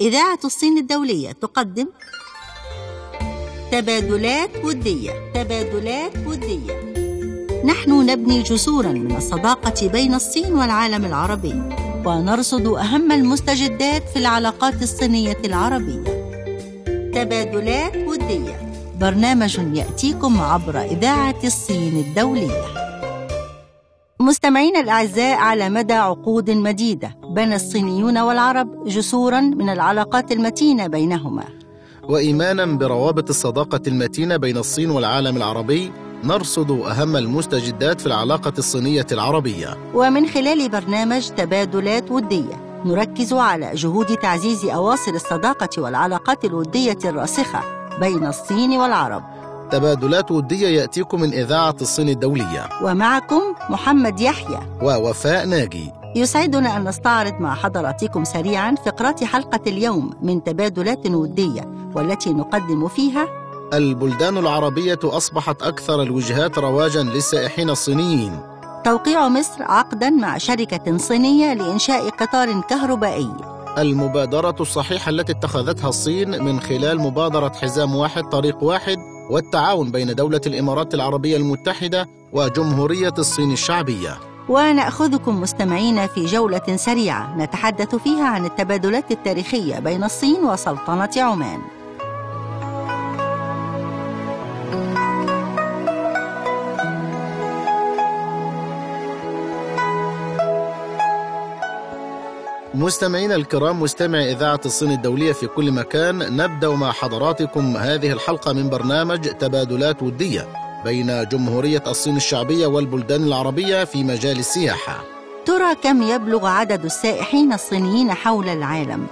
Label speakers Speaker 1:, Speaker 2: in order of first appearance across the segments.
Speaker 1: إذاعة الصين الدولية تقدم تبادلات ودية. تبادلات ودية. نحن نبني جسورا من الصداقة بين الصين والعالم العربي ونرصد أهم المستجدات في العلاقات الصينية العربية. تبادلات ودية. برنامج يأتيكم عبر إذاعة الصين الدولية. مستمعينا الأعزاء على مدى عقود مديدة بنى الصينيون والعرب جسورا من العلاقات المتينة بينهما.
Speaker 2: وايمانا بروابط الصداقة المتينة بين الصين والعالم العربي نرصد أهم المستجدات في العلاقة الصينية العربية.
Speaker 1: ومن خلال برنامج تبادلات ودية نركز على جهود تعزيز أواصر الصداقة والعلاقات الودية الراسخة بين الصين والعرب.
Speaker 2: تبادلات وديه يأتيكم من إذاعة الصين الدولية.
Speaker 1: ومعكم محمد يحيى.
Speaker 2: ووفاء ناجي.
Speaker 1: يسعدنا أن نستعرض مع حضراتكم سريعا فقرات حلقة اليوم من تبادلات ودية والتي نقدم فيها
Speaker 2: البلدان العربية أصبحت أكثر الوجهات رواجا للسائحين الصينيين.
Speaker 1: توقيع مصر عقدا مع شركة صينية لإنشاء قطار كهربائي.
Speaker 2: المبادرة الصحيحة التي اتخذتها الصين من خلال مبادرة حزام واحد طريق واحد والتعاون بين دولة الإمارات العربية المتحدة وجمهورية الصين الشعبية.
Speaker 1: ونأخذكم مستمعين في جولة سريعة نتحدث فيها عن التبادلات التاريخية بين الصين وسلطنة عمان.
Speaker 2: مستمعينا الكرام مستمعي إذاعة الصين الدولية في كل مكان نبدأ مع حضراتكم هذه الحلقة من برنامج تبادلات ودية بين جمهورية الصين الشعبية والبلدان العربية في مجال السياحة.
Speaker 1: ترى كم يبلغ عدد السائحين الصينيين حول العالم؟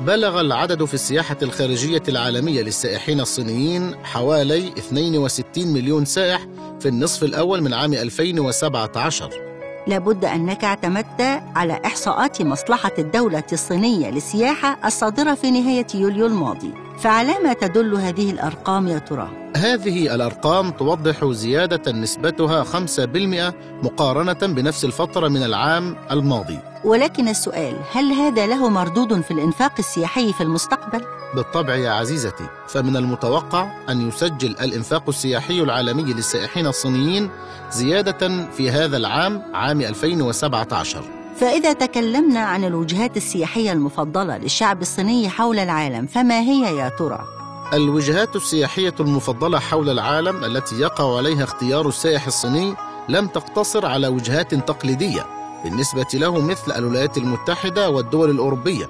Speaker 2: بلغ العدد في السياحة الخارجية العالمية للسائحين الصينيين حوالي 62 مليون سائح في النصف الأول من عام 2017
Speaker 1: لابد أنك اعتمدت على إحصاءات مصلحة الدولة الصينية للسياحة الصادرة في نهاية يوليو الماضي. فعلى ما تدل هذه الأرقام يا ترى؟
Speaker 2: هذه الأرقام توضح زيادة نسبتها 5% مقارنة بنفس الفترة من العام الماضي
Speaker 1: ولكن السؤال هل هذا له مردود في الإنفاق السياحي في المستقبل؟
Speaker 2: بالطبع يا عزيزتي فمن المتوقع أن يسجل الإنفاق السياحي العالمي للسائحين الصينيين زيادة في هذا العام عام 2017
Speaker 1: فإذا تكلمنا عن الوجهات السياحية المفضلة للشعب الصيني حول العالم فما هي يا ترى؟
Speaker 2: الوجهات السياحية المفضلة حول العالم التي يقع عليها اختيار السائح الصيني لم تقتصر على وجهات تقليدية بالنسبة له مثل الولايات المتحدة والدول الأوروبية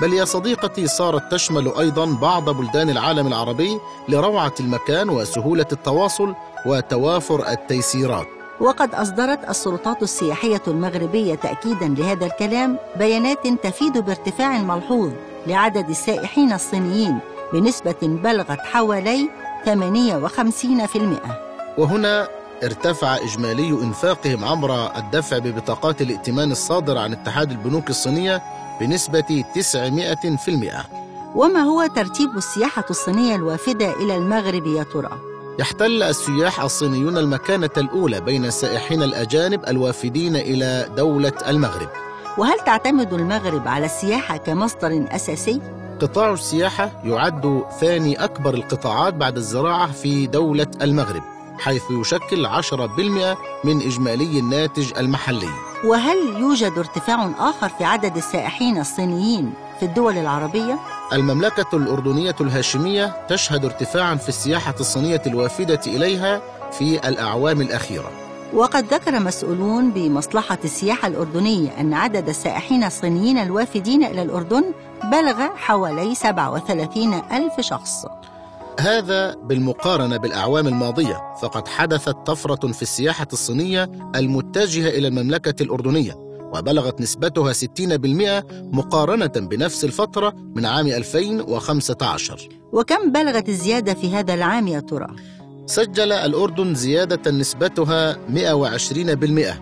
Speaker 2: بل يا صديقتي صارت تشمل أيضا بعض بلدان العالم العربي لروعة المكان وسهولة التواصل وتوافر التيسيرات
Speaker 1: وقد أصدرت السلطات السياحية المغربية تأكيدا لهذا الكلام بيانات تفيد بارتفاع ملحوظ لعدد السائحين الصينيين بنسبة بلغت حوالي 58%
Speaker 2: وهنا ارتفع إجمالي إنفاقهم عبر الدفع ببطاقات الائتمان الصادرة عن اتحاد البنوك الصينية بنسبة 900%
Speaker 1: وما هو ترتيب السياحة الصينية الوافدة إلى المغرب يا ترى؟
Speaker 2: يحتل السياح الصينيون المكانة الأولى بين السائحين الأجانب الوافدين إلى دولة المغرب.
Speaker 1: وهل تعتمد المغرب على السياحة كمصدر أساسي؟
Speaker 2: قطاع السياحة يعد ثاني أكبر القطاعات بعد الزراعة في دولة المغرب حيث يشكل 10% من إجمالي الناتج المحلي.
Speaker 1: وهل يوجد ارتفاع آخر في عدد السائحين الصينيين؟ في الدول العربية؟
Speaker 2: المملكة الأردنية الهاشمية تشهد ارتفاعا في السياحة الصينية الوافدة إليها في الأعوام الأخيرة.
Speaker 1: وقد ذكر مسؤولون بمصلحة السياحة الأردنية أن عدد السائحين الصينيين الوافدين إلى الأردن بلغ حوالي 37 ألف شخص.
Speaker 2: هذا بالمقارنة بالأعوام الماضية فقد حدثت طفرة في السياحة الصينية المتجهة إلى المملكة الأردنية. وبلغت نسبتها 60% مقارنة بنفس الفترة من عام 2015
Speaker 1: وكم بلغت الزيادة في هذا العام يا ترى؟
Speaker 2: سجل الأردن زيادة نسبتها 120%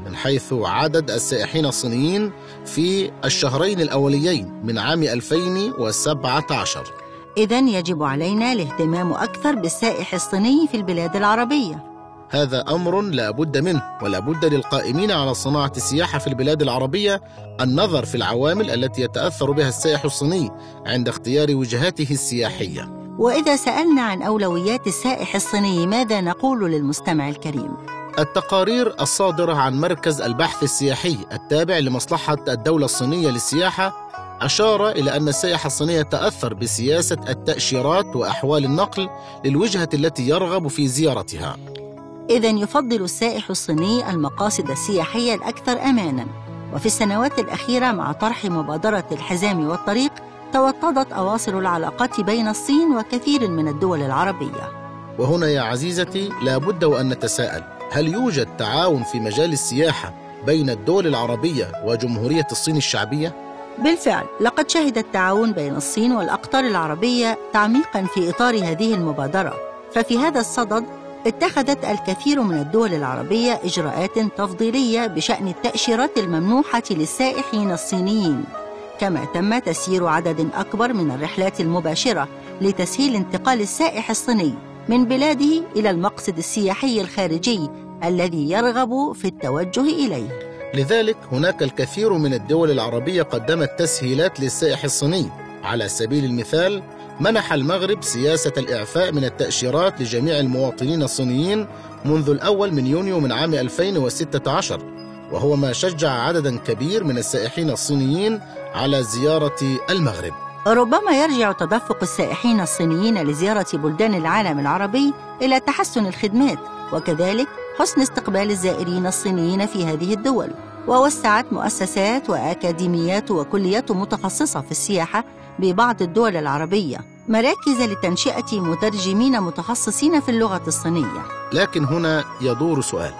Speaker 2: من حيث عدد السائحين الصينيين في الشهرين الأوليين من عام 2017
Speaker 1: إذا يجب علينا الاهتمام أكثر بالسائح الصيني في البلاد العربية.
Speaker 2: هذا أمر لا بد منه ولا بد للقائمين على صناعة السياحة في البلاد العربية النظر في العوامل التي يتأثر بها السائح الصيني عند اختيار وجهاته السياحية
Speaker 1: وإذا سألنا عن أولويات السائح الصيني ماذا نقول للمستمع الكريم؟
Speaker 2: التقارير الصادرة عن مركز البحث السياحي التابع لمصلحة الدولة الصينية للسياحة أشار إلى أن السائح الصيني يتأثر بسياسة التأشيرات وأحوال النقل للوجهة التي يرغب في زيارتها.
Speaker 1: إذا يفضل السائح الصيني المقاصد السياحية الأكثر أماناً، وفي السنوات الأخيرة مع طرح مبادرة الحزام والطريق توطدت أواصر العلاقات بين الصين وكثير من الدول العربية.
Speaker 2: وهنا يا عزيزتي لا بد وأن نتساءل هل يوجد تعاون في مجال السياحة بين الدول العربية وجمهورية الصين الشعبية؟
Speaker 1: بالفعل لقد شهد التعاون بين الصين والأقطار العربية تعميقا في إطار هذه المبادرة ففي هذا الصدد اتخذت الكثير من الدول العربية إجراءات تفضيلية بشأن التأشيرات الممنوحة للسائحين الصينيين. كما تم تسيير عدد أكبر من الرحلات المباشرة لتسهيل انتقال السائح الصيني من بلاده إلى المقصد السياحي الخارجي الذي يرغب في التوجه إليه.
Speaker 2: لذلك هناك الكثير من الدول العربية قدمت تسهيلات للسائح الصيني. على سبيل المثال منح المغرب سياسة الإعفاء من التأشيرات لجميع المواطنين الصينيين منذ الأول من يونيو من عام 2016 وهو ما شجع عددا كبير من السائحين الصينيين على زيارة المغرب.
Speaker 1: ربما يرجع تدفق السائحين الصينيين لزيارة بلدان العالم العربي إلى تحسن الخدمات وكذلك حسن استقبال الزائرين الصينيين في هذه الدول. ووسعت مؤسسات وأكاديميات وكليات متخصصة في السياحة ببعض الدول العربية. مراكز لتنشئة مترجمين متخصصين في اللغة الصينية.
Speaker 2: لكن هنا يدور سؤال.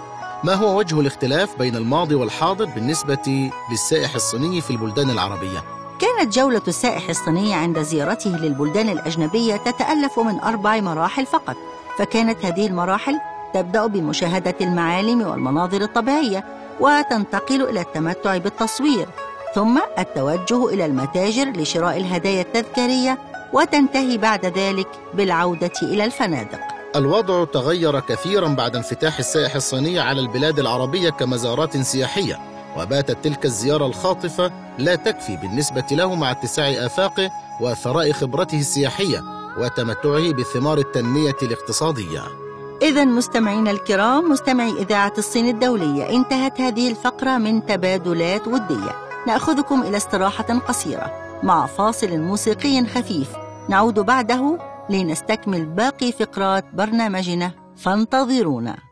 Speaker 2: ما هو وجه الاختلاف بين الماضي والحاضر بالنسبة للسائح الصيني في البلدان العربية؟
Speaker 1: كانت جولة السائح الصيني عند زيارته للبلدان الأجنبية تتألف من أربع مراحل فقط. فكانت هذه المراحل تبدأ بمشاهدة المعالم والمناظر الطبيعية وتنتقل إلى التمتع بالتصوير ثم التوجه إلى المتاجر لشراء الهدايا التذكارية وتنتهي بعد ذلك بالعودة إلى الفنادق.
Speaker 2: الوضع تغير كثيرا بعد انفتاح السائح الصيني على البلاد العربية كمزارات سياحية وباتت تلك الزيارة الخاطفة لا تكفي بالنسبة له مع اتساع افاقه وثراء خبرته السياحية وتمتعه بثمار التنمية الاقتصادية.
Speaker 1: إذا مستمعينا الكرام مستمعي إذاعة الصين الدولية انتهت هذه الفقرة من تبادلات ودية. نأخذكم إلى استراحة قصيرة مع فاصل موسيقي خفيف. نعود بعده لنستكمل باقي فقرات برنامجنا فانتظرونا.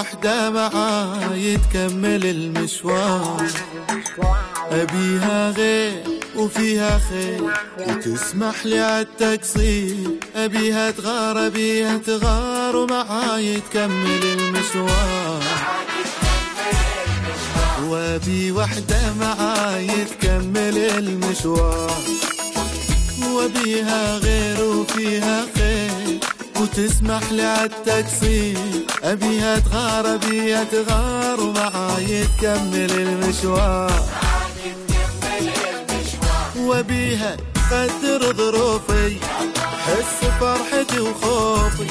Speaker 3: وحدة معاي تكمل المشوار. أبيها غير وفيها خير. وتسمح لي عالتقصير أبيها تغار أبيها تغار ومعاي تكمل المشوار. وأبي وحدة معاي تكمل المشوار. وبيها غير وفيها خير. وتسمح لي عالتقصير أبيها تغار أبيها تغار ومعاي تكمل المشوار. وبيها قدر ظروفي حس فرحتي وخوفي.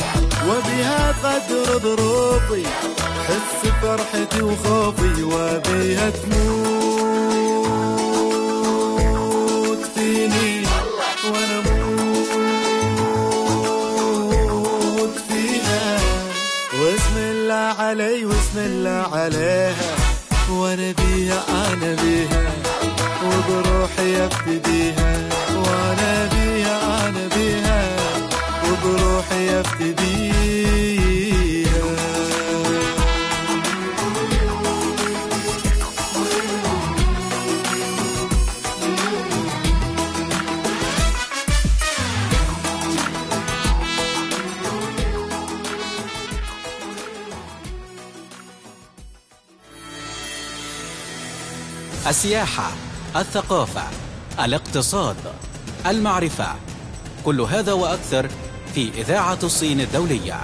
Speaker 3: وبيها قدر ظروفي حس فرحتي وخوفي. وبيها تموت. علي واسم الله عليها وأنا بيها أنا بيها وبروحي أبتديها وأنا بيها أنا بيها وبروحي أبتديها.
Speaker 4: السياحة الثقافة الاقتصاد المعرفة. كل هذا وأكثر في إذاعة الصين الدولية.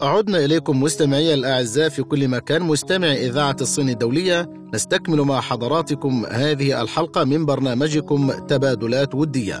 Speaker 2: عدنا إليكم مستمعي الأعزاء في كل مكان. مستمع إذاعة الصين الدولية نستكمل مع حضراتكم هذه الحلقة من برنامجكم تبادلات ودية.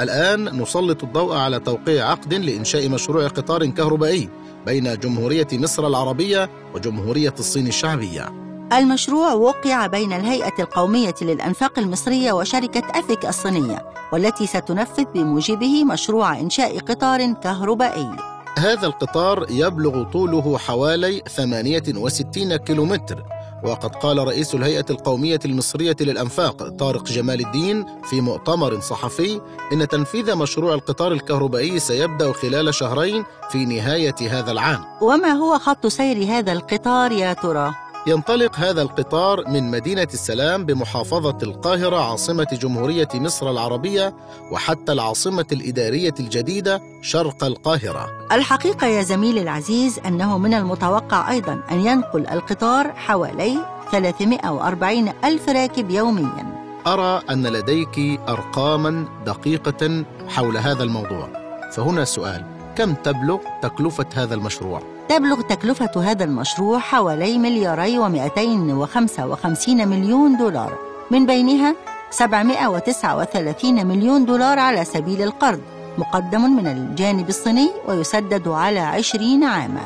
Speaker 2: الآن نسلط الضوء على توقيع عقد لإنشاء مشروع قطار كهربائي بين جمهورية مصر العربية وجمهورية الصين الشعبية.
Speaker 1: المشروع وقع بين الهيئة القومية للأنفاق المصرية وشركة أثيك الصينية والتي ستنفذ بموجبه مشروع إنشاء قطار كهربائي
Speaker 2: هذا القطار يبلغ طوله حوالي 68 كيلومتر وقد قال رئيس الهيئة القومية المصرية للأنفاق طارق جمال الدين في مؤتمر صحفي إن تنفيذ مشروع القطار الكهربائي سيبدأ خلال شهرين في نهاية هذا العام
Speaker 1: وما هو خط سير هذا القطار يا ترى؟
Speaker 2: ينطلق هذا القطار من مدينة السلام بمحافظة القاهرة عاصمة جمهورية مصر العربية وحتى العاصمة الإدارية الجديدة شرق القاهرة.
Speaker 1: الحقيقة يا زميلي العزيز أنه من المتوقع أيضا أن ينقل القطار حوالي 340 ألف راكب يوميا.
Speaker 2: أرى أن لديك أرقاما دقيقة حول هذا الموضوع. فهنا سؤال كم تبلغ تكلفة هذا المشروع؟
Speaker 1: تبلغ تكلفة هذا المشروع حوالي ملياري و255 مليون دولار. من بينها 739 مليون دولار على سبيل القرض مقدم من الجانب الصيني ويسدد على 20 عاما.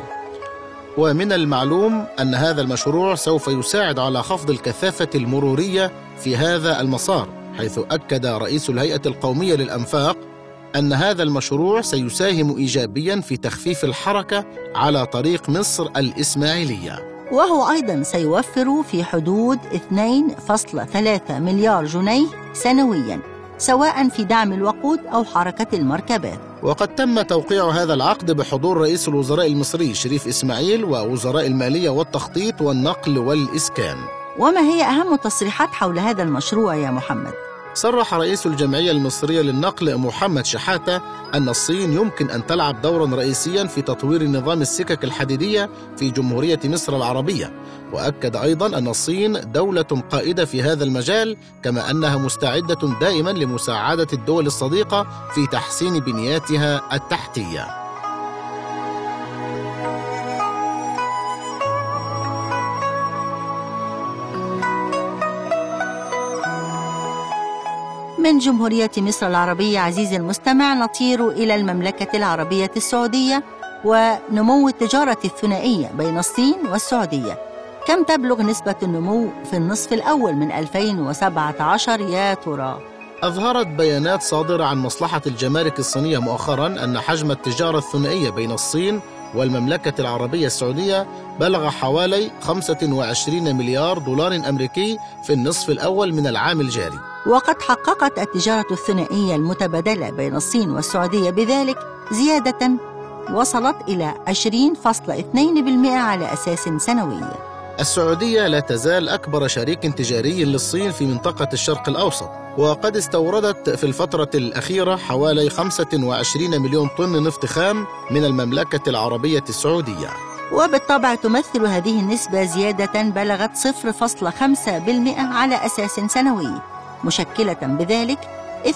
Speaker 2: ومن المعلوم أن هذا المشروع سوف يساعد على خفض الكثافة المرورية في هذا المسار حيث أكد رئيس الهيئة القومية للأنفاق أن هذا المشروع سيساهم إيجابيا في تخفيف الحركة على طريق مصر الإسماعيلية.
Speaker 1: وهو أيضا سيوفر في حدود 2.3 مليار جنيه سنويا سواء في دعم الوقود أو حركة المركبات.
Speaker 2: وقد تم توقيع هذا العقد بحضور رئيس الوزراء المصري شريف إسماعيل ووزراء المالية والتخطيط والنقل والإسكان.
Speaker 1: وما هي أهم تصريحات حول هذا المشروع يا محمد؟
Speaker 2: صرح رئيس الجمعية المصرية للنقل محمد شحاتة أن الصين يمكن أن تلعب دورا رئيسيا في تطوير نظام السكك الحديدية في جمهورية مصر العربية. وأكد أيضا أن الصين دولة قائدة في هذا المجال كما أنها مستعدة دائما لمساعدة الدول الصديقة في تحسين بنياتها التحتية.
Speaker 1: من جمهورية مصر العربية عزيزي المستمع نطير إلى المملكة العربية السعودية ونمو التجارة الثنائية بين الصين والسعودية كم تبلغ نسبة النمو في النصف الأول من 2017 يا ترى؟
Speaker 2: أظهرت بيانات صادرة عن مصلحة الجمارك الصينية مؤخرا أن حجم التجارة الثنائية بين الصين والمملكة العربية السعودية بلغ حوالي 25 مليار دولار أمريكي في النصف الأول من العام الجاري.
Speaker 1: وقد حققت التجارة الثنائية المتبادلة بين الصين والسعودية بذلك زيادة وصلت إلى 20.2% على أساس سنوي.
Speaker 2: السعودية لا تزال أكبر شريك تجاري للصين في منطقة الشرق الأوسط وقد استوردت في الفترة الأخيرة حوالي 25 مليون طن نفط خام من المملكة العربية السعودية.
Speaker 1: وبالطبع تمثل هذه النسبة زيادة بلغت 0.5% على أساس سنوي مشكلة بذلك 12.5%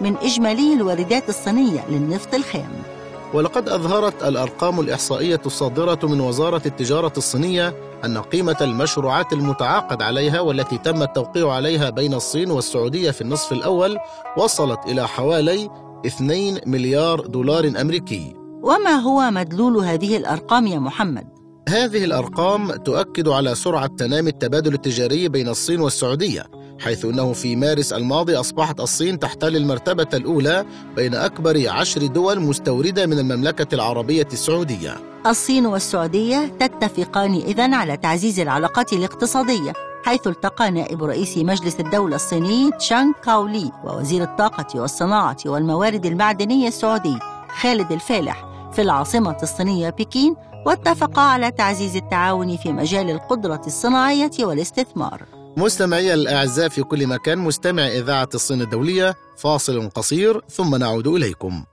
Speaker 1: من إجمالي الواردات الصينية للنفط الخام.
Speaker 2: ولقد أظهرت الأرقام الإحصائية الصادرة من وزارة التجارة الصينية أن قيمة المشروعات المتعاقد عليها والتي تم التوقيع عليها بين الصين والسعودية في النصف الأول وصلت إلى حوالي 2 مليار دولار أمريكي
Speaker 1: وما هو مدلول هذه الأرقام يا محمد؟
Speaker 2: هذه الأرقام تؤكد على سرعة تنامي التبادل التجاري بين الصين والسعودية حيث أنه في مارس الماضي أصبحت الصين تحتل المرتبة الأولى بين أكبر عشر دول مستوردة من المملكة العربية السعودية.
Speaker 1: الصين والسعودية تتفقان إذن على تعزيز العلاقات الاقتصادية حيث التقى نائب رئيس مجلس الدولة الصيني تشانغ كاولي ووزير الطاقة والصناعة والموارد المعدنية السعودي خالد الفالح في العاصمة الصينية بكين واتفقا على تعزيز التعاون في مجال القدرة الصناعية والاستثمار.
Speaker 2: مستمعي الأعزاء في كل مكان مستمع إذاعة الصين الدولية فاصل قصير ثم نعود إليكم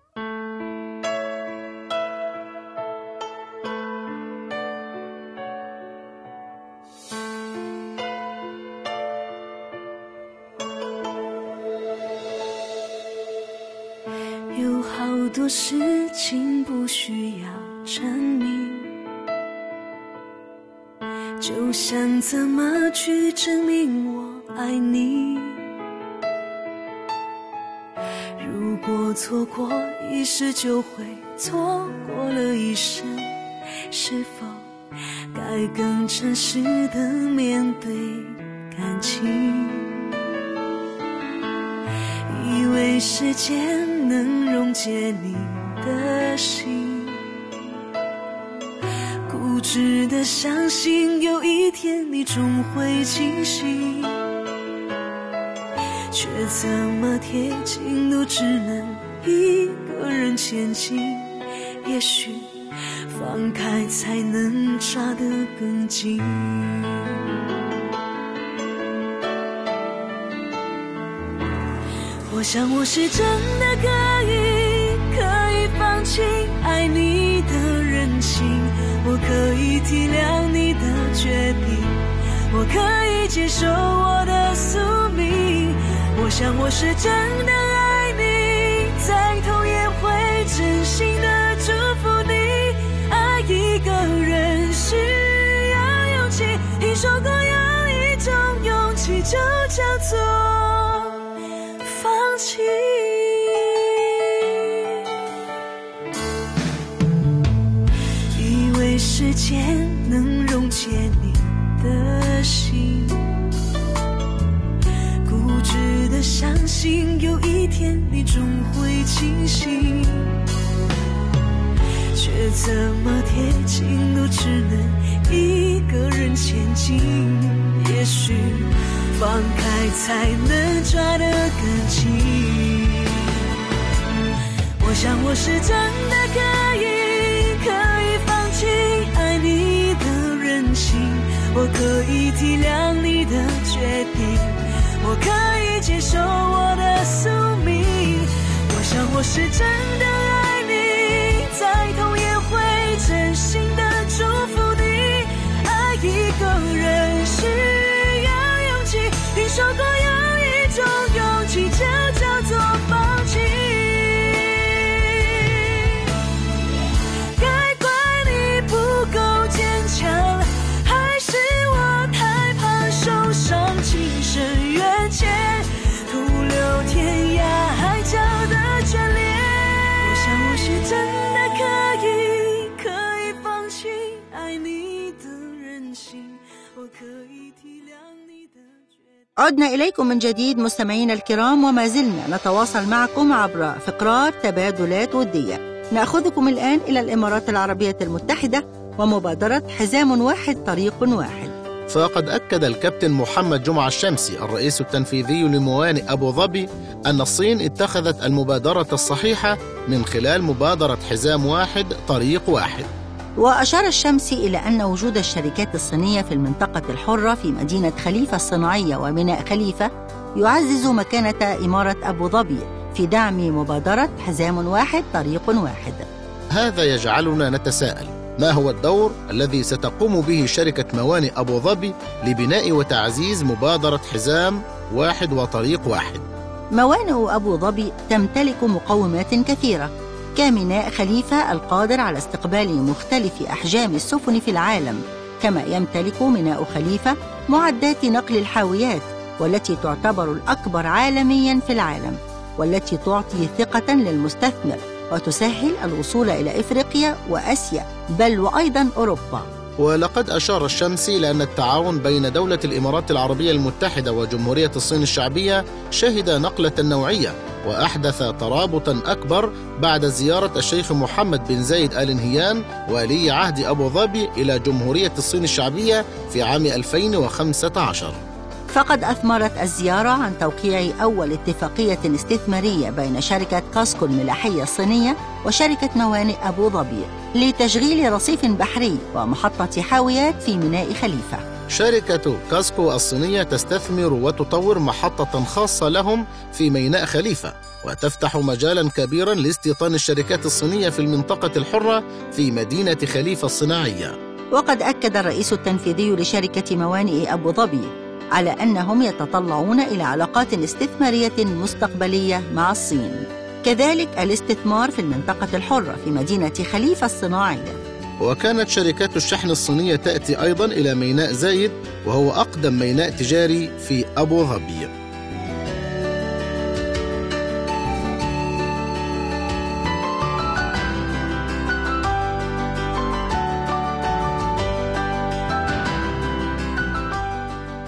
Speaker 5: 有好多事情不需要证明。就想怎么去证明我爱你。如果错过一时，就会错过了一生。是否该更诚实的面对感情？以为时间能溶解你的心，值得相信有一天你终会清醒，却怎么贴近都只能一个人前进。也许。放开才能抓得更紧。我想我是真的可以，可以放弃爱你心，我可以体谅你的决定，我可以接受我的宿命。我想我是真的爱你，再痛也会真心的祝福你。爱一个人需要勇气，听说过有一种勇气就叫做放弃。时间能溶解你的心，固执的相信有一天你终会清醒。却怎么贴近都只能一个人前进。也许放开才能抓得更紧。我想我是真的可以，我可以体谅你的决定，我可以接受我的宿命。我想我是真的爱你，再痛。也会珍惜
Speaker 1: عدنا إليكم من جديد مستمعينا الكرام وما زلنا نتواصل معكم عبر فقرات تبادلات ودية. نأخذكم الآن إلى الإمارات العربية المتحدة ومبادرة حزام واحد طريق واحد.
Speaker 2: فقد أكد الكابتن محمد جمعة الشمسي الرئيس التنفيذي لموانئ أبو ظبي أن الصين اتخذت المبادرة الصحيحة من خلال مبادرة حزام واحد طريق واحد.
Speaker 1: وأشار الشمسي إلى أن وجود الشركات الصينية في المنطقة الحرة في مدينة خليفة الصناعية وميناء خليفة يعزز مكانة إمارة أبو ظبي في دعم مبادرة حزام واحد طريق واحد.
Speaker 2: هذا يجعلنا نتساءل ما هو الدور الذي ستقوم به شركة موانئ أبو ظبي لبناء وتعزيز مبادرة حزام واحد وطريق واحد؟
Speaker 1: موانئ أبو ظبي تمتلك مقومات كثيرة كميناء خليفة القادر على استقبال مختلف أحجام السفن في العالم؟ كما يمتلك ميناء خليفة معدات نقل الحاويات والتي تعتبر الأكبر عالميا في العالم والتي تعطي ثقة للمستثمر وتسهل الوصول إلى إفريقيا وأسيا بل وأيضا أوروبا.
Speaker 2: ولقد أشار الشمسي لأن التعاون بين دولة الإمارات العربية المتحدة وجمهورية الصين الشعبية شهد نقلة نوعية وأحدث ترابطا أكبر بعد زيارة الشيخ محمد بن زايد آل نهيان ولي عهد أبو ظبي إلى جمهورية الصين الشعبية في عام 2015
Speaker 1: فقد أثمرت الزيارة عن توقيع أول اتفاقية استثمارية بين شركة كاسكو الملاحية الصينية وشركة موانئ أبو ظبي لتشغيل رصيف بحري ومحطة حاويات في ميناء خليفة.
Speaker 2: شركة كاسكو الصينية تستثمر وتطور محطة خاصة لهم في ميناء خليفة وتفتح مجالا كبيرا لاستيطان الشركات الصينية في المنطقة الحرة في مدينة خليفة الصناعية.
Speaker 1: وقد أكد الرئيس التنفيذي لشركة موانئ أبو ظبي على أنهم يتطلعون إلى علاقات استثمارية مستقبلية مع الصين. كذلك الاستثمار في المنطقة الحرة في مدينة خليفة الصناعية
Speaker 2: وكانت شركات الشحن الصينية تأتي أيضا إلى ميناء زايد وهو أقدم ميناء تجاري في أبو ظبي.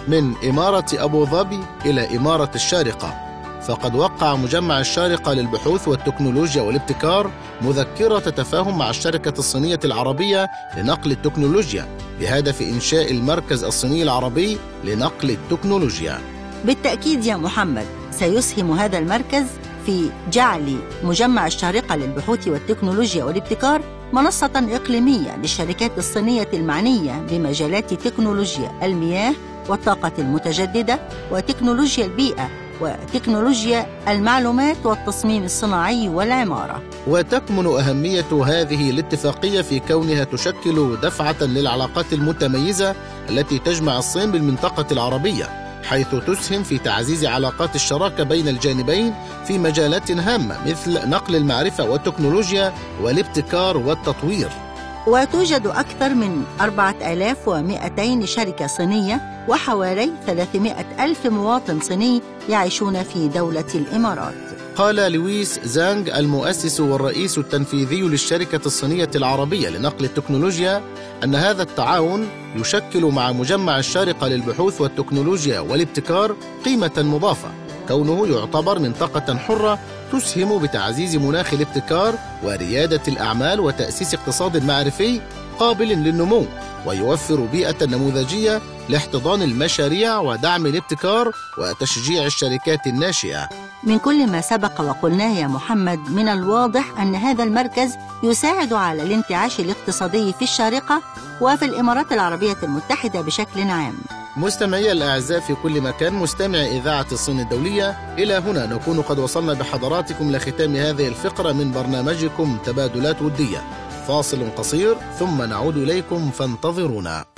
Speaker 2: من إمارة أبو ظبي إلى إمارة الشارقة. فقد وقع مجمع الشارقة للبحوث والتكنولوجيا والابتكار مذكرة تفاهم مع الشركة الصينية العربية لنقل التكنولوجيا بهدف إنشاء المركز الصيني العربي لنقل التكنولوجيا.
Speaker 1: بالتأكيد يا محمد سيسهم هذا المركز في جعل مجمع الشارقة للبحوث والتكنولوجيا والابتكار منصة إقليمية للشركات الصينية المعنية بمجالات تكنولوجيا المياه والطاقة المتجددة وتكنولوجيا البيئة وتكنولوجيا المعلومات والتصميم الصناعي والعمارة.
Speaker 2: وتكمن أهمية هذه الاتفاقية في كونها تشكل دفعة للعلاقات المتميزة التي تجمع الصين بالمنطقة العربية حيث تسهم في تعزيز علاقات الشراكة بين الجانبين في مجالات هامة مثل نقل المعرفة والتكنولوجيا والابتكار والتطوير.
Speaker 1: وتوجد أكثر من 4200 شركة صينية وحوالي 300 ألف مواطن صيني يعيشون في دولة الإمارات.
Speaker 2: قال لويس زانغ المؤسس والرئيس التنفيذي للشركة الصينية العربية لنقل التكنولوجيا أن هذا التعاون يشكل مع مجمع الشارقة للبحوث والتكنولوجيا والابتكار قيمة مضافة كونه يعتبر منطقة حرة تسهم بتعزيز مناخ الابتكار وريادة الأعمال وتأسيس اقتصاد معرفي قابل للنمو ويوفر بيئة نموذجية لاحتضان المشاريع ودعم الابتكار وتشجيع الشركات الناشئة.
Speaker 1: من كل ما سبق وقلناه يا محمد من الواضح أن هذا المركز يساعد على الانتعاش الاقتصادي في الشارقة وفي الإمارات العربية المتحدة بشكل عام.
Speaker 2: مستمعي الأعزاء في كل مكان مستمع إذاعة الصين الدولية إلى هنا نكون قد وصلنا بحضراتكم لختام هذه الفقرة من برنامجكم تبادلات ودية. فاصل قصير ثم نعود إليكم فانتظرونا.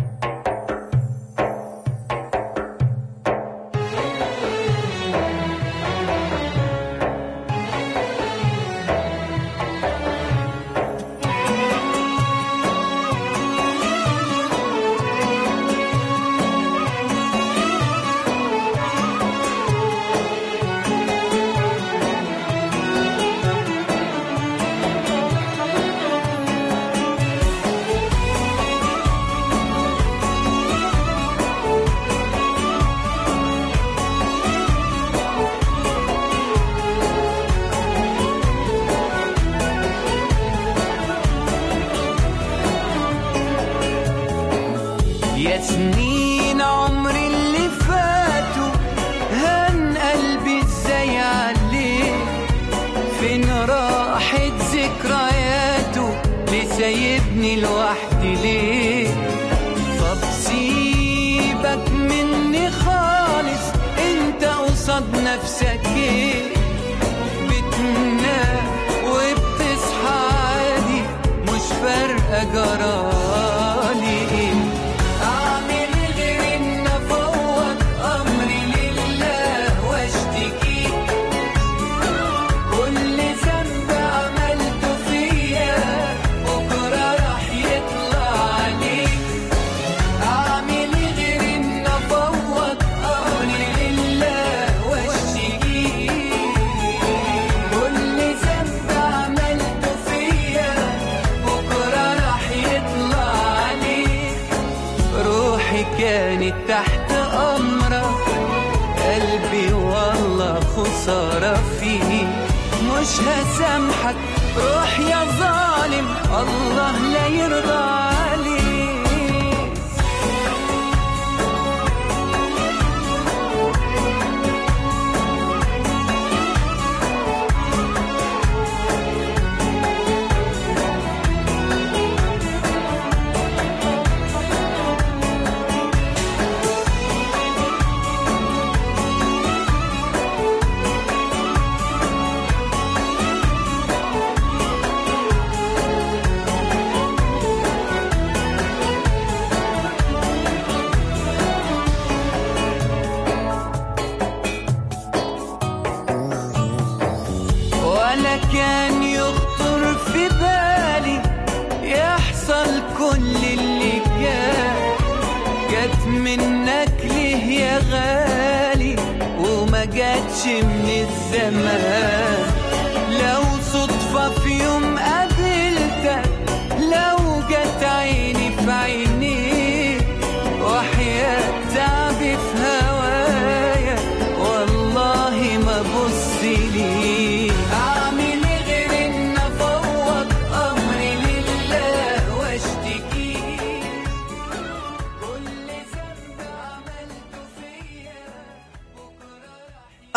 Speaker 6: منك ليه يا غالي وما جاتش من الزمان.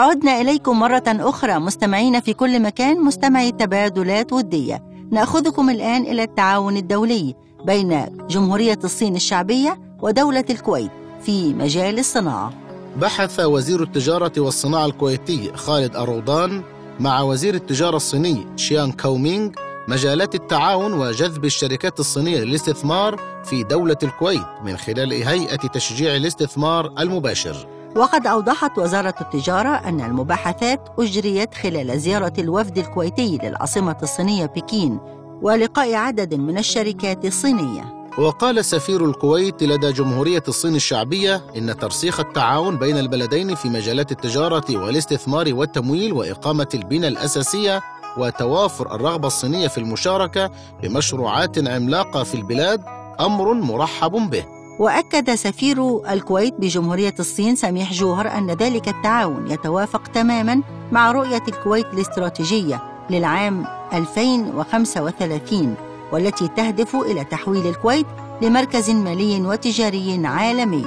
Speaker 1: عدنا إليكم مرة أخرى مستمعين في كل مكان مستمعي تبادلات ودية نأخذكم الآن إلى التعاون الدولي بين جمهورية الصين الشعبية ودولة الكويت في مجال الصناعة.
Speaker 2: بحث وزير التجارة والصناعة الكويتي خالد أرودان مع وزير التجارة الصيني شيان كومينغ مجالات التعاون وجذب الشركات الصينية للاستثمار في دولة الكويت من خلال هيئة تشجيع الاستثمار المباشر.
Speaker 1: وقد أوضحت وزارة التجارة أن المباحثات أجريت خلال زيارة الوفد الكويتي للعاصمة الصينية بكين ولقاء عدد من الشركات الصينية.
Speaker 2: وقال سفير الكويت لدى جمهورية الصين الشعبية إن ترسيخ التعاون بين البلدين في مجالات التجارة والاستثمار والتمويل وإقامة البنى الأساسية وتوافر الرغبة الصينية في المشاركة بمشروعات عملاقة في البلاد أمر مرحب به.
Speaker 1: وأكد سفير الكويت بجمهورية الصين سميح جوهر أن ذلك التعاون يتوافق تماما مع رؤية الكويت الاستراتيجية للعام 2035 والتي تهدف إلى تحويل الكويت لمركز مالي وتجاري عالمي.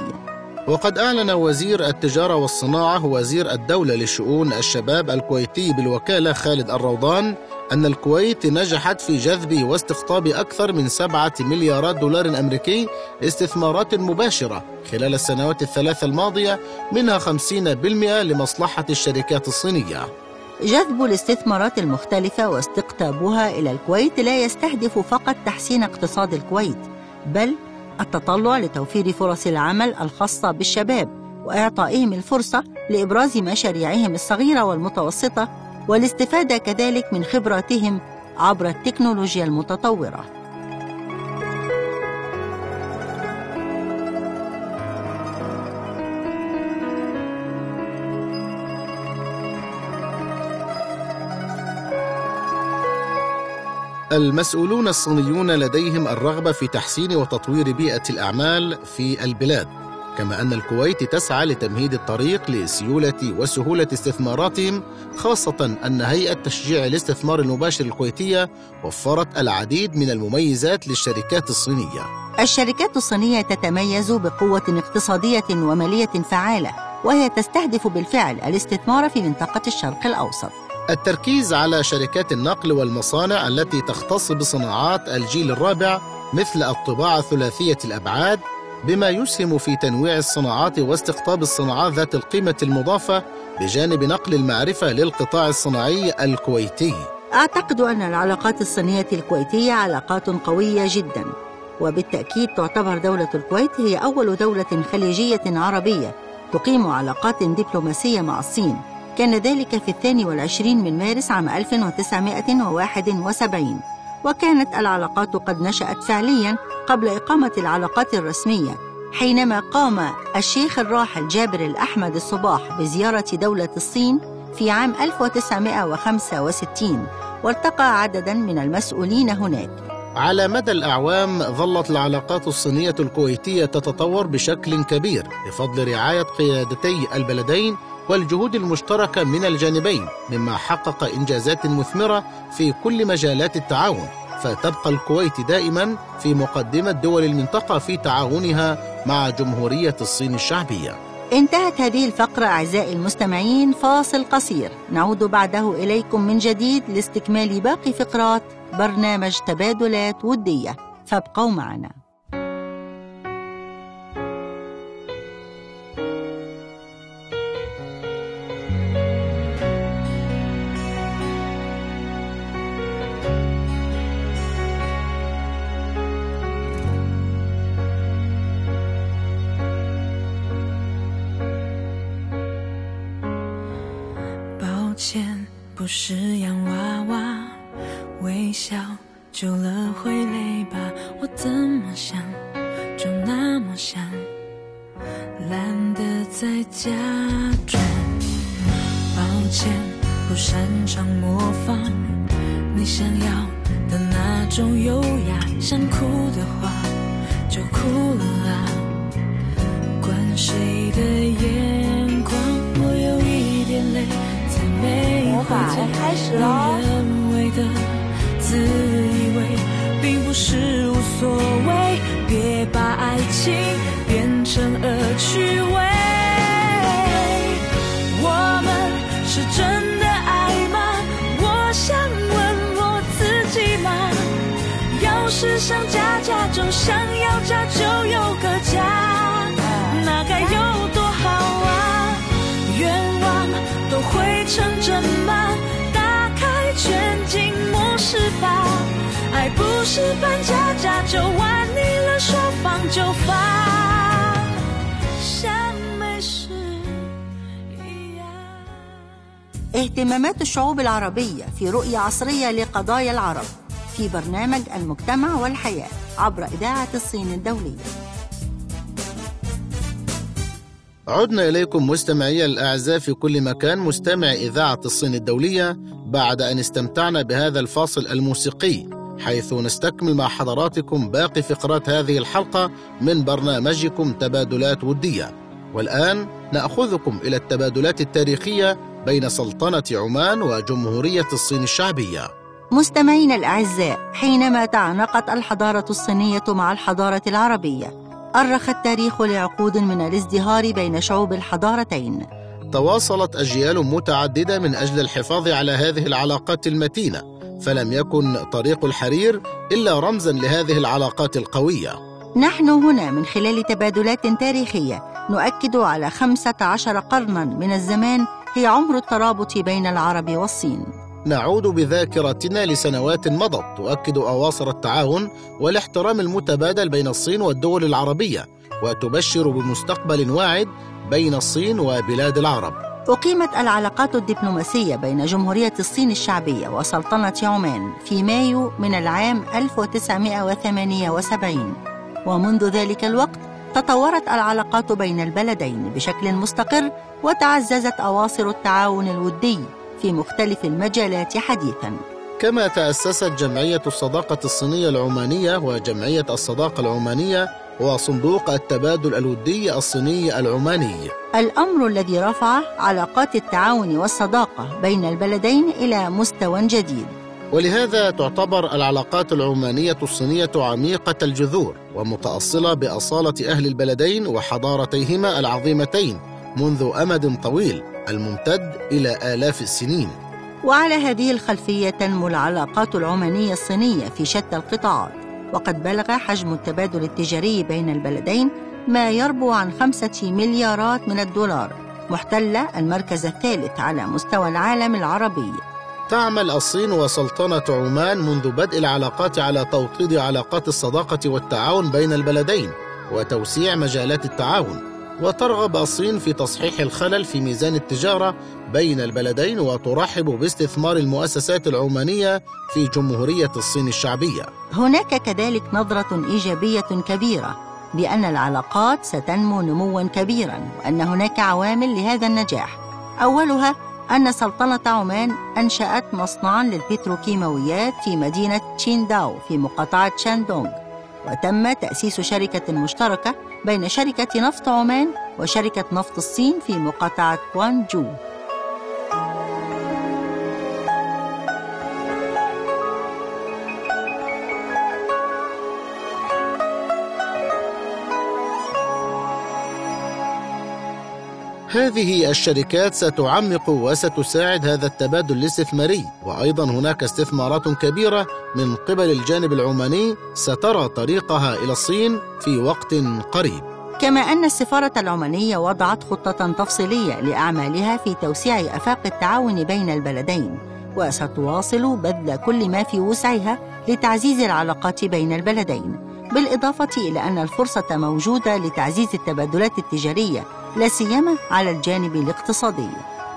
Speaker 2: وقد أعلن وزير التجارة والصناعة وزير الدولة لشؤون الشباب الكويتي بالوكالة خالد الروضان أن الكويت نجحت في جذب واستقطاب أكثر من سبعة مليارات دولار أمريكي استثمارات مباشرة خلال السنوات الثلاث الماضية منها 50% لمصلحة الشركات الصينية.
Speaker 1: جذب الاستثمارات المختلفة واستقطابها إلى الكويت لا يستهدف فقط تحسين اقتصاد الكويت بل التطلع لتوفير فرص العمل الخاصة بالشباب وإعطائهم الفرصة لإبراز مشاريعهم الصغيرة والمتوسطة والاستفادة كذلك من خبراتهم عبر التكنولوجيا المتطورة.
Speaker 2: المسؤولون الصينيون لديهم الرغبة في تحسين وتطوير بيئة الأعمال في البلاد كما أن الكويت تسعى لتمهيد الطريق لسيولة وسهولة استثماراتهم خاصة أن هيئة تشجيع الاستثمار المباشر الكويتية وفرت العديد من المميزات للشركات الصينية.
Speaker 1: الشركات الصينية تتميز بقوة اقتصادية ومالية فعالة وهي تستهدف بالفعل الاستثمار في منطقة الشرق الأوسط.
Speaker 2: التركيز على شركات النقل والمصانع التي تختص بصناعات الجيل الرابع مثل الطباعة ثلاثية الأبعاد بما يسهم في تنويع الصناعات واستقطاب الصناعات ذات القيمة المضافة بجانب نقل المعرفة للقطاع الصناعي الكويتي.
Speaker 1: أعتقد أن العلاقات الصينية الكويتية علاقات قوية جدا وبالتأكيد تعتبر دولة الكويت هي أول دولة خليجية عربية تقيم علاقات دبلوماسية مع الصين كان ذلك في الثاني والعشرين من مارس عام 1971 وكانت العلاقات قد نشأت فعليا قبل إقامة العلاقات الرسمية حينما قام الشيخ الراحل جابر الأحمد الصباح بزيارة دولة الصين في عام 1965 والتقى عددا من المسؤولين هناك.
Speaker 2: على مدى الأعوام ظلت العلاقات الصينية الكويتية تتطور بشكل كبير بفضل رعاية قيادتي البلدين والجهود المشتركة من الجانبين مما حقق إنجازات مثمرة في كل مجالات التعاون فتبقى الكويت دائما في مقدمة دول المنطقة في تعاونها مع جمهورية الصين الشعبية.
Speaker 1: انتهت هذه الفقرة أعزائي المستمعين فاصل قصير. نعود بعده إليكم من جديد لاستكمال باقي فقرات برنامج تبادلات ودية. فابقوا معنا.
Speaker 5: 是扮家家酒，玩腻了说放就放，像没事一样。
Speaker 1: اهتمامات الشعوب العربية في رؤية عصرية لقضايا العرب في برنامج المجتمع والحياة عبر إذاعة الصين الدولية
Speaker 2: عدنا إليكم مستمعي الأعزاء في كل مكان مستمع إذاعة الصين الدولية بعد أن استمتعنا بهذا الفاصل الموسيقي حيث نستكمل مع حضراتكم باقي فقرات هذه الحلقة من برنامجكم تبادلات ودية. والآن نأخذكم إلى التبادلات التاريخية بين سلطنة عمان وجمهورية الصين الشعبية.
Speaker 1: مستمعينا الأعزاء حينما تعانقت الحضارة الصينية مع الحضارة العربية أرخ التاريخ لعقود من الازدهار بين شعوب الحضارتين.
Speaker 2: تواصلت أجيال متعددة من أجل الحفاظ على هذه العلاقات المتينة. فلم يكن طريق الحرير إلا رمزا لهذه العلاقات القوية.
Speaker 1: نحن هنا من خلال تبادلات تاريخية نؤكد على خمسة عشر قرنا من الزمان هي عمر الترابط بين العرب والصين.
Speaker 2: نعود بذاكرتنا لسنوات مضت تؤكد أواصر التعاون والاحترام المتبادل بين الصين والدول العربية وتبشر بمستقبل واعد بين الصين وبلاد العرب.
Speaker 1: أقيمت العلاقات الدبلوماسية بين جمهورية الصين الشعبية وسلطنة عمان في مايو من العام 1978 ومنذ ذلك الوقت تطورت العلاقات بين البلدين بشكل مستقر وتعززت أواصر التعاون الودي في مختلف المجالات حديثاً.
Speaker 2: كما تأسست جمعية الصداقة الصينية العمانية وجمعية الصداقة العمانية وصندوق التبادل الودي الصيني العماني.
Speaker 1: الأمر الذي رفع علاقات التعاون والصداقة بين البلدين إلى مستوى جديد.
Speaker 2: ولهذا تعتبر العلاقات العمانية الصينية عميقة الجذور ومتأصلة بأصالة أهل البلدين وحضارتيهما العظيمتين منذ أمد طويل الممتد إلى آلاف السنين.
Speaker 1: وعلى هذه الخلفية تنمو العلاقات العمانية الصينية في شتى القطاعات وقد بلغ حجم التبادل التجاري بين البلدين ما يربو عن خمسة مليارات من الدولار محتلة المركز الثالث على مستوى العالم العربي.
Speaker 2: تعمل الصين وسلطنة عمان منذ بدء العلاقات على توطيد علاقات الصداقة والتعاون بين البلدين وتوسيع مجالات التعاون. وترغب الصين في تصحيح الخلل في ميزان التجارة بين البلدين وترحب باستثمار المؤسسات العمانية في جمهورية الصين الشعبية.
Speaker 1: هناك كذلك نظرة إيجابية كبيرة بأن العلاقات ستنمو نموا كبيرا وأن هناك عوامل لهذا النجاح. أولها أن سلطنة عمان أنشأت مصنعا للبتروكيماويات في مدينة تشينداو في مقاطعة شاندونغ. وتم تأسيس شركة مشتركة بين شركة نفط عمان وشركة نفط الصين في مقاطعة كوانجو
Speaker 2: هذه الشركات ستعمق وستساعد هذا التبادل الاستثماري. وأيضا هناك استثمارات كبيرة من قبل الجانب العماني سترى طريقها إلى الصين في وقت قريب.
Speaker 1: كما أن السفارة العمانية وضعت خطة تفصيلية لأعمالها في توسيع آفاق التعاون بين البلدين وستواصل بذل كل ما في وسعها لتعزيز العلاقات بين البلدين بالإضافة إلى أن الفرصة موجودة لتعزيز التبادلات التجارية لا سيما على الجانب الاقتصادي.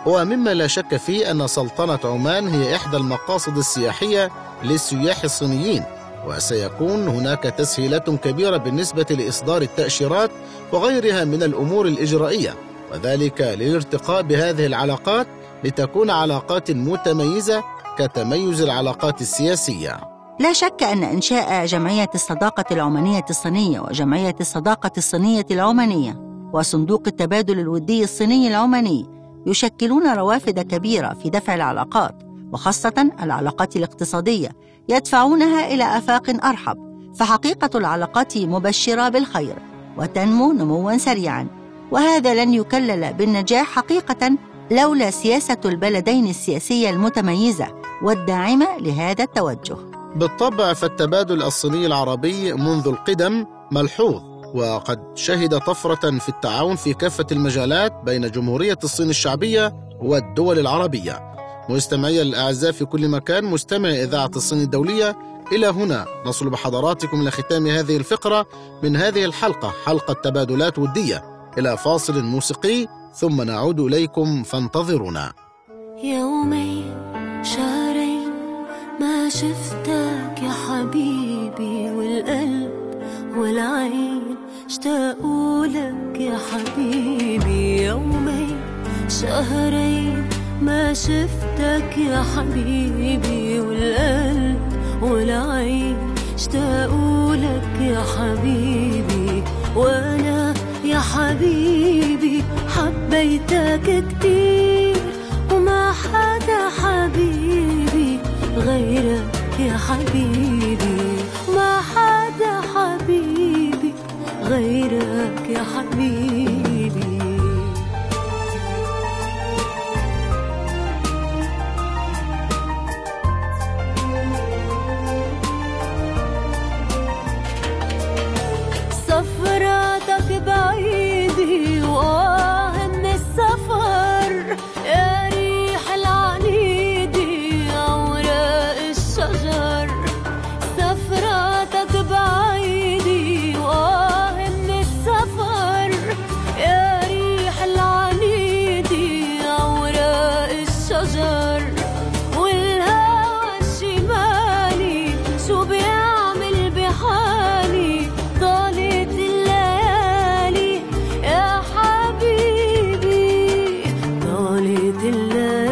Speaker 2: هو مما لا شك فيه أن سلطنة عمان هي إحدى المقاصد السياحية للسياح الصينيين وسيكون هناك تسهيلات كبيرة بالنسبة لإصدار التأشيرات وغيرها من الأمور الإجرائية وذلك للارتقاء بهذه العلاقات لتكون علاقات متميزة كتميز العلاقات السياسية.
Speaker 1: لا شك أن إنشاء جمعية الصداقة العمانية الصينية وجمعية الصداقة الصينية العمانية وصندوق التبادل الودي الصيني العماني يشكلون روافد كبيرة في دفع العلاقات وخاصة العلاقات الاقتصادية يدفعونها إلى آفاق أرحب فحقيقة العلاقات مبشرة بالخير وتنمو نموا سريعا. وهذا لن يكلل بالنجاح حقيقة لولا سياسة البلدين السياسية المتميزة والداعمة لهذا التوجه.
Speaker 2: بالطبع فالتبادل الصيني العربي منذ القدم ملحوظ وقد شهد طفرة في التعاون في كافة المجالات بين جمهورية الصين الشعبية والدول العربية. مستمعي الأعزاء في كل مكان مستمع إذاعة الصين الدولية إلى هنا نصل بحضراتكم إلى ختام هذه الفقرة من هذه الحلقة حلقة تبادلات ودية. إلى فاصل موسيقي ثم نعود إليكم فانتظرونا.
Speaker 5: يومين شهرين ما شفتك يا حبيبي والقلب والعين. اشتاقوا لك يا حبيبي يومين شهرين ما شفتك يا حبيبي والقلب والعين. اشتاقوا لك يا حبيبي وأنا يا حبيبي حبيتك كتير. وما حدا حبيبي غيرك يا حبيبي. غيرك يا حبيبي. طالت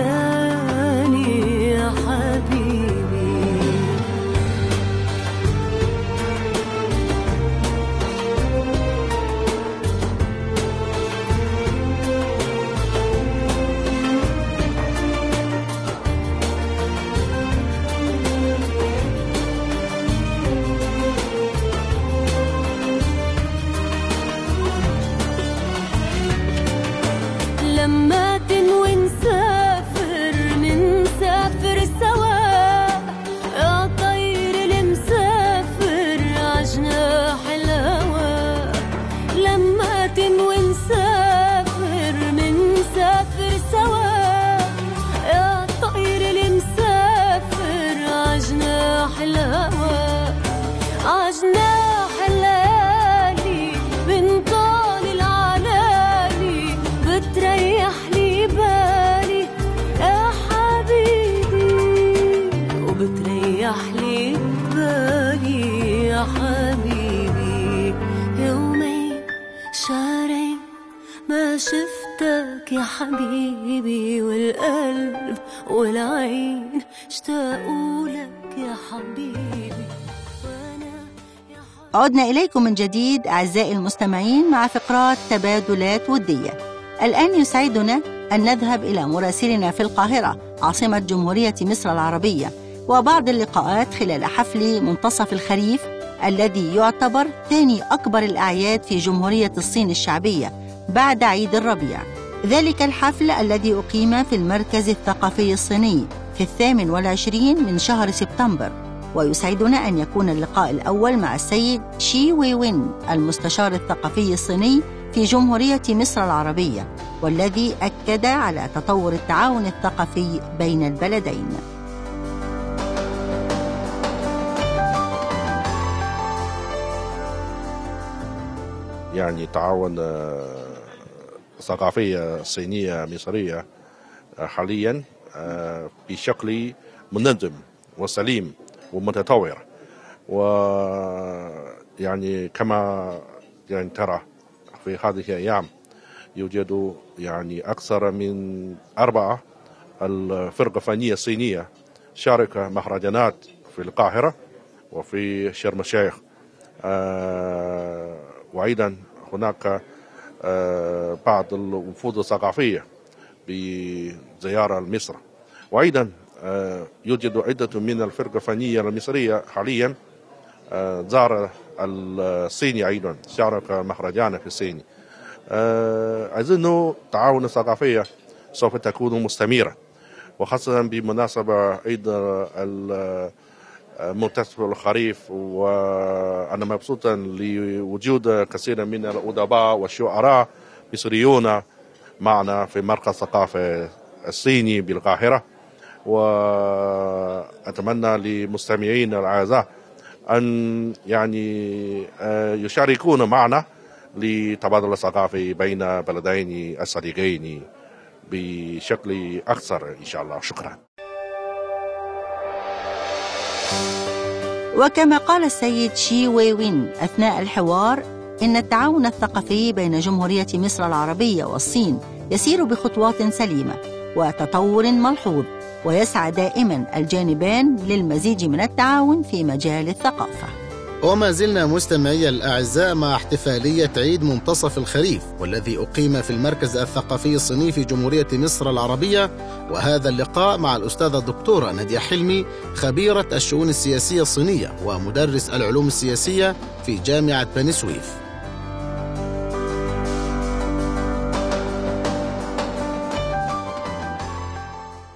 Speaker 1: عدنا إليكم من جديد أعزائي المستمعين مع فقرات تبادلات ودية. الآن يسعدنا أن نذهب إلى مراسلنا في القاهرة عاصمة جمهورية مصر العربية وبعض اللقاءات خلال حفل منتصف الخريف الذي يعتبر ثاني أكبر الأعياد في جمهورية الصين الشعبية بعد عيد الربيع. ذلك الحفل الذي أقيم في المركز الثقافي الصيني في الثامن والعشرين من شهر سبتمبر. ويسعدنا أن يكون اللقاء الأول مع السيد شي وي وين المستشار الثقافي الصيني في جمهورية مصر العربية والذي أكد على تطور التعاون الثقافي بين البلدين.
Speaker 7: يعني تعاون آه، ثقافية صينية مصرية حاليا آه، بشكل منظم وسليم. ومتطور ويعني كما يعني ترى في هذه الأيام يوجد يعني أكثر من أربعة الفرقة الفنية الصينية شارك مهرجانات في القاهرة وفي شرم الشيخ. آه، وأيضا هناك آه، بعض الوفود الثقافية بزيارة لمصر. وأيضا يوجد عدة من الفرقة الفنية المصرية حاليا. آه، زار الصيني أيضا شارك مهرجان في الصين آه، أظن التعاون الثقافية سوف تكون مستمرة وخاصة بمناسبة ال- منتصف الخريف. وأنا مبسوط لوجود كثير من الأدباء والشعراء مصريون معنا في مركز الثقافة الصيني بالقاهرة. وأتمنى لمستمعين الأعزاء أن يعني آه، يشاركون معنا لتبادل الثقافي بين بلدين الصديقين بشكل أكثر إن شاء الله. شكرا.
Speaker 1: وكما قال السيد شي وي وين أثناء الحوار إن التعاون الثقافي بين جمهورية مصر العربية والصين يسير بخطوات سليمة وتطور ملحوظ. ويسعى دائما الجانبان للمزيد من التعاون في مجال الثقافة.
Speaker 2: وما زلنا مستمعي الأعزاء مع احتفالية عيد منتصف الخريف والذي أقيم في المركز الثقافي الصيني في جمهورية مصر العربية وهذا اللقاء مع الأستاذة الدكتورة نادية حلمي خبيرة الشؤون السياسية الصينية ومدرس العلوم السياسية في جامعة بني سويف.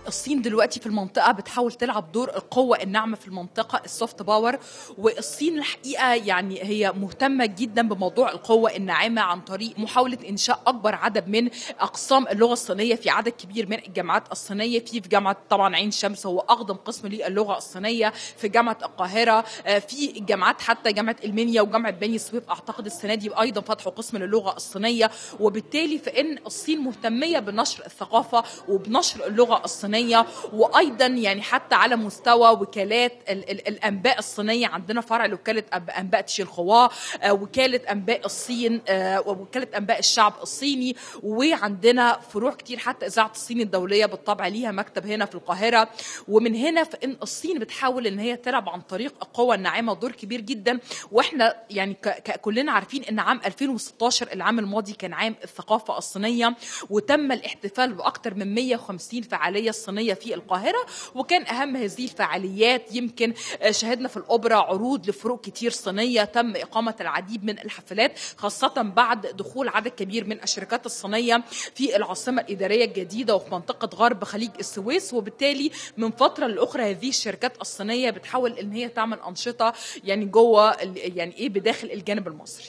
Speaker 8: الصين دلوقتي في المنطقة بتحاول تلعب دور القوة الناعمة في المنطقة ال soft power والصين الحقيقة يعني هي مهتمة جدا بموضوع القوة الناعمة عن طريق محاولة إنشاء أكبر عدد من أقسام اللغة الصينية في عدد كبير من الجامعات الصينية. في في جامعة طبعا عين شمس هو أقدم قسم للغة الصينية. في جامعة القاهرة آه، في الجامعات حتى جامعة المنيا وجامعة بني سويف أعتقد السنة دي أيضا فتحوا قسم للغة الصينية. وبالتالي فإن الصين مهتمية بنشر الثقافة وبنشر اللغة الصينية وأيضا يعني حتى على مستوى وكالات ال- ال- الأنباء الصينية. عندنا فرع لوكالة أب- أنباء تشينخوا آه، وكالة أنباء الصين آه، ووكالة أنباء الشعب الصيني وعندنا فروع كتير حتى إذاعة الصين الدولية بالطبع ليها مكتب هنا في القاهرة. ومن هنا فإن الصين بتحاول إن هي تلعب عن طريق القوة الناعمة دور كبير جدا. وإحنا يعني كلنا عارفين إن عام 2016 العام الماضي كان عام الثقافة الصينية وتم الاحتفال بأكثر من 150 فعالية صينية في القاهرة وكان أهم هذه الفعاليات يمكن آه، شهدنا في الأوبرا عروض لفروق كتير صينية تم إقامة العديد من الحفلات خاصة بعد دخول عدد كبير من الشركات الصينية في العاصمة الإدارية الجديدة وفي منطقة غرب خليج السويس. وبالتالي من فترة لأخرى هذه الشركات الصينية بتحاول إن هي تعمل أنشطة يعني جوه يعني إيه بداخل الجانب المصري.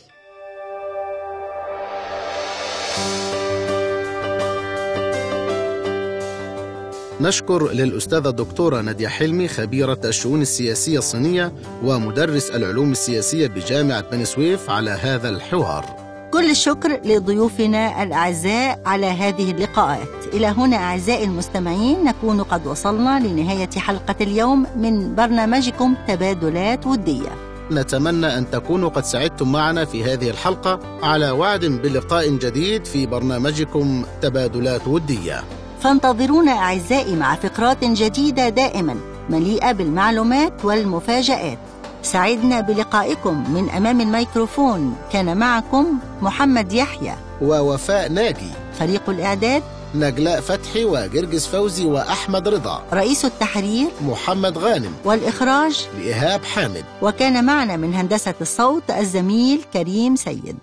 Speaker 2: نشكر للأستاذة الدكتورة نادية حلمي خبيرة الشؤون السياسية الصينية ومدرس العلوم السياسية بجامعة بني سويف على هذا الحوار.
Speaker 1: كل الشكر لضيوفنا الأعزاء على هذه اللقاءات. إلى هنا أعزائي المستمعين نكون قد وصلنا لنهاية حلقة اليوم من برنامجكم تبادلات ودية.
Speaker 2: نتمنى أن تكونوا قد سعدتم معنا في هذه الحلقة. على وعد بلقاء جديد في برنامجكم تبادلات ودية.
Speaker 1: فانتظرونا أعزائي مع فقرات جديدة دائما مليئة بالمعلومات والمفاجآت. سعدنا بلقائكم من أمام الميكروفون. كان معكم محمد يحيى.
Speaker 2: ووفاء ناجي.
Speaker 1: فريق الإعداد
Speaker 2: نجلاء فتحي وجرجس فوزي وأحمد رضا.
Speaker 1: رئيس التحرير
Speaker 2: محمد غانم.
Speaker 1: والإخراج
Speaker 2: لإيهاب حامد.
Speaker 1: وكان معنا من هندسة الصوت الزميل كريم سيد.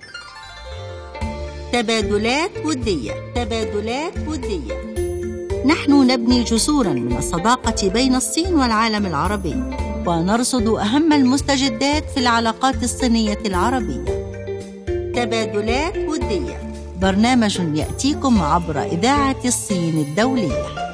Speaker 1: تبادلات ودية. تبادلات ودية. نحن نبني جسورا من الصداقة بين الصين والعالم العربي ونرصد أهم المستجدات في العلاقات الصينية العربية. تبادلات ودية. برنامج يأتيكم عبر إذاعة الصين الدولية.